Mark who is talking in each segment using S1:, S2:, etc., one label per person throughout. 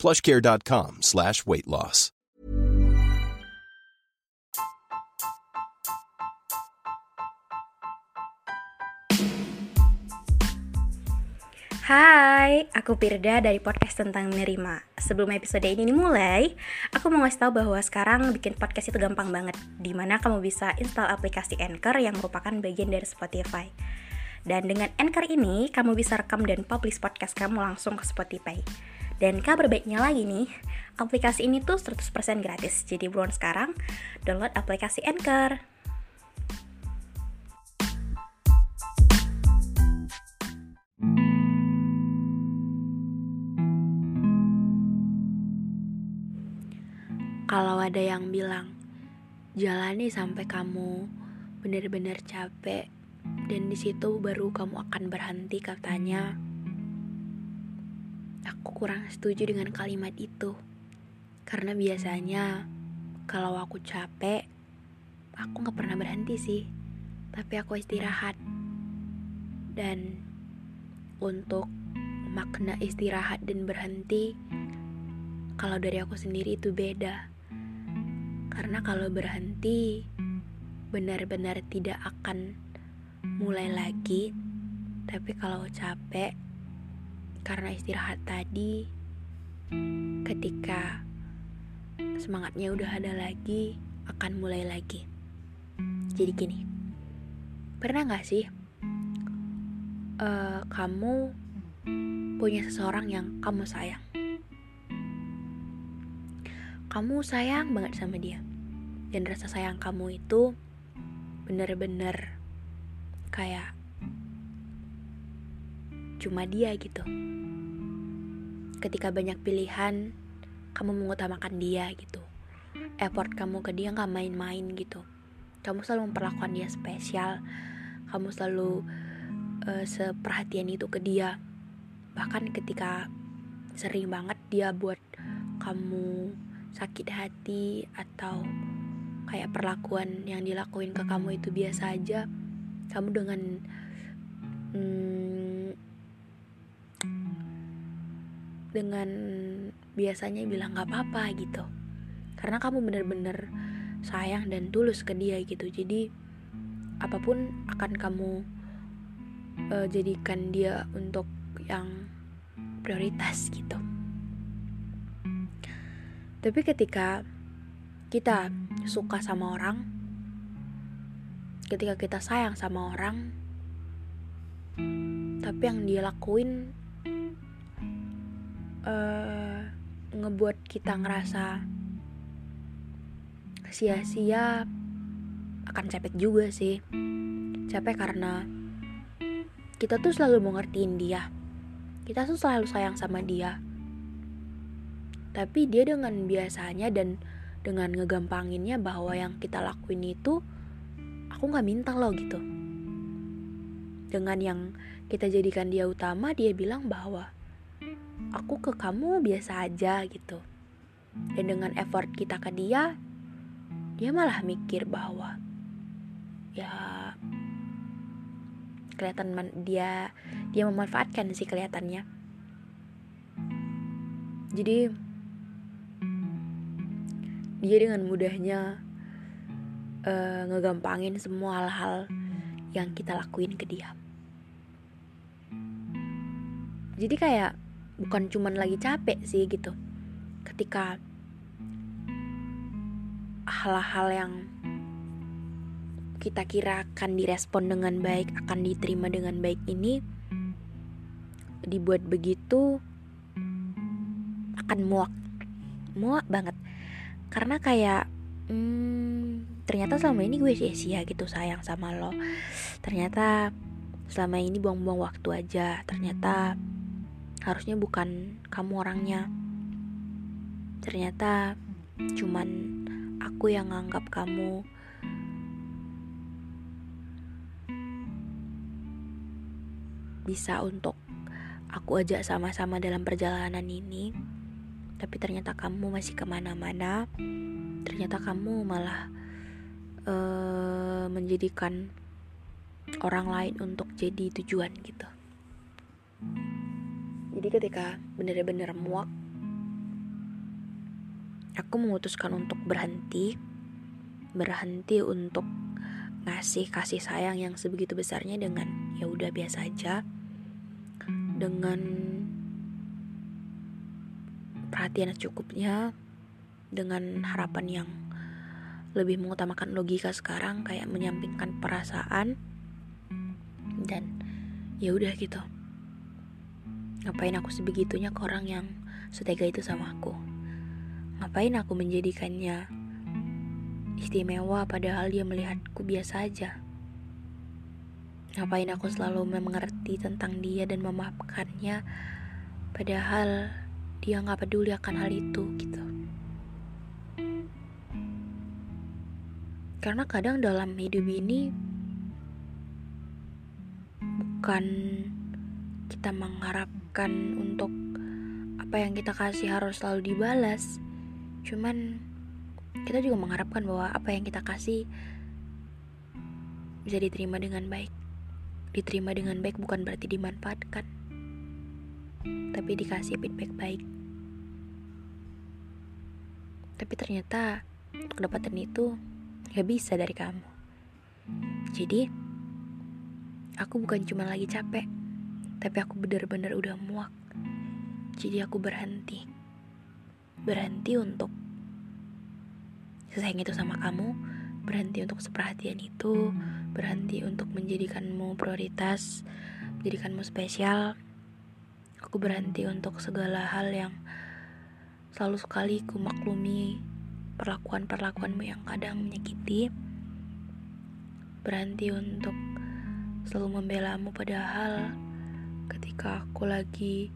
S1: plushcare.com slash weight loss.
S2: Hai, aku Pirda dari podcast tentang menerima. Sebelum episode ini dimulai, aku mau ngasih tahu bahwa sekarang bikin podcast itu gampang banget. Di mana kamu bisa install aplikasi Anchor yang merupakan bagian dari Spotify. Dan dengan Anchor ini, kamu bisa rekam dan publish podcast kamu langsung ke Spotify. Dan kabar baiknya lagi nih, aplikasi ini tuh 100% gratis. Jadi buruan sekarang, download aplikasi Anchor.
S3: Kalau ada yang bilang, jalani sampai kamu benar-benar capek dan di situ baru kamu akan berhenti katanya. Aku kurang setuju dengan kalimat itu. Karena biasanya kalau aku capek, aku gak pernah berhenti sih. Tapi aku istirahat. Dan untuk makna istirahat dan berhenti, kalau dari aku sendiri itu beda. Karena kalau berhenti, benar-benar tidak akan mulai lagi. Tapi kalau capek, karena istirahat tadi, ketika semangatnya udah ada lagi, akan mulai lagi. Jadi gini, pernah gak sih uh, kamu punya seseorang yang kamu sayang? Kamu sayang banget sama dia dan rasa sayang kamu itu bener-bener kayak cuma dia gitu. Ketika banyak pilihan, kamu mengutamakan dia gitu. Effort kamu ke dia nggak main-main gitu. Kamu selalu memperlakukan dia spesial. Kamu selalu uh, seperhatian itu ke dia. Bahkan ketika sering banget dia buat kamu sakit hati atau kayak perlakuan yang dilakuin ke kamu itu biasa aja kamu dengan hmm, dengan biasanya bilang nggak apa-apa gitu. Karena kamu bener-bener sayang dan tulus ke dia gitu. Jadi apa pun akan kamu uh, jadikan dia untuk yang prioritas gitu. Tapi ketika kita suka sama orang, ketika kita sayang sama orang, tapi yang dia lakuin uh, ngebuat kita ngerasa sia-sia akan capek juga sih. Capek karena kita tuh selalu mau ngertiin dia. Kita tuh selalu sayang sama dia. Tapi dia dengan biasanya dan dengan ngegampanginnya bahwa yang kita lakuin itu aku nggak minta loh gitu. Dengan yang kita jadikan dia utama dia bilang bahwa aku ke kamu biasa aja gitu. Dan dengan effort kita ke dia dia malah mikir bahwa ya kelihatan man, dia dia memanfaatkan sih kelihatannya. Jadi dia dengan mudahnya uh, ngegampangin semua hal-hal yang kita lakuin ke dia. Jadi kayak bukan cuman lagi capek sih gitu. Ketika hal-hal yang kita kira akan direspon dengan baik akan diterima dengan baik ini dibuat begitu akan muak. Muak banget. Karena kayak hmm, ternyata selama ini gue sia-sia gitu sayang sama lo. Ternyata selama ini buang-buang waktu aja. Ternyata harusnya bukan kamu orangnya. Ternyata cuman aku yang nganggap kamu bisa untuk aku ajak sama-sama dalam perjalanan ini. Tapi ternyata kamu masih ke mana-mana. Ternyata kamu malah uh, menjadikan orang lain untuk jadi tujuan gitu jadi ketika benar-benar muak aku memutuskan untuk berhenti. Berhenti untuk ngasih kasih sayang yang sebegitu besarnya dengan ya udah biasa aja. Dengan perhatian cukupnya dengan harapan yang lebih mengutamakan logika sekarang kayak menyampingkan perasaan dan ya udah gitu ngapain aku sebegitunya ke orang yang setega itu sama aku? Ngapain aku menjadikannya istimewa padahal dia melihatku biasa aja? Ngapain aku selalu mengerti tentang dia dan memaafkannya padahal dia nggak peduli akan hal itu gitu? Karena kadang dalam hidup ini bukan kita mengharapkan untuk apa yang kita kasih harus selalu dibalas cuman kita juga mengharapkan bahwa apa yang kita kasih bisa diterima dengan baik diterima dengan baik bukan berarti dimanfaatkan tapi dikasih feedback baik. Tapi ternyata kedapatan itu gak bisa dari kamu. Jadi, aku bukan cuma lagi capek, tapi aku benar-benar udah muak. Jadi aku berhenti. Berhenti untuk sesayang itu sama kamu, berhenti untuk seperhatian itu, berhenti untuk menjadikanmu prioritas, menjadikanmu spesial, Aku berhenti untuk segala hal yang selalu sekali ku maklumi perlakuan-perlakuanmu yang kadang menyakiti. Berhenti untuk selalu membelamu padahal ketika aku lagi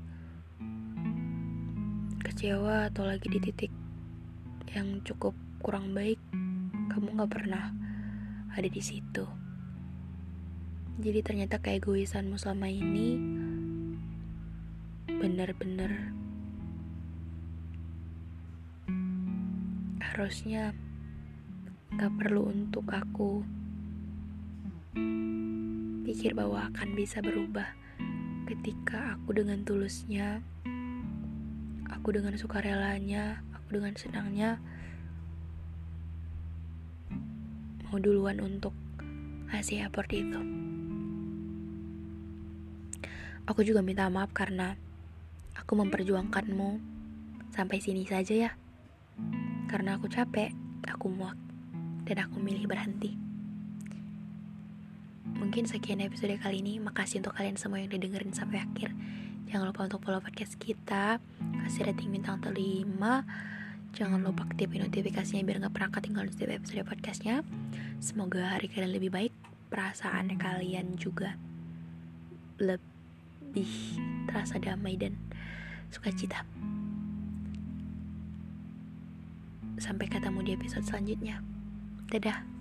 S3: kecewa atau lagi di titik yang cukup kurang baik, kamu gak pernah ada di situ. Jadi ternyata keegoisanmu selama ini benar-benar harusnya gak perlu untuk aku pikir bahwa akan bisa berubah ketika aku dengan tulusnya aku dengan sukarelanya aku dengan senangnya mau duluan untuk ngasih effort itu aku juga minta maaf karena Aku memperjuangkanmu sampai sini saja ya. Karena aku capek, aku muak, dan aku milih berhenti. Mungkin sekian episode kali ini. Makasih untuk kalian semua yang udah dengerin sampai akhir. Jangan lupa untuk follow podcast kita, kasih rating bintang 5. Jangan lupa aktifin notifikasinya biar gak pernah ketinggalan setiap episode podcastnya. Semoga hari kalian lebih baik, perasaan kalian juga lebih terasa damai dan sukacita. Sampai ketemu di episode selanjutnya. Dadah.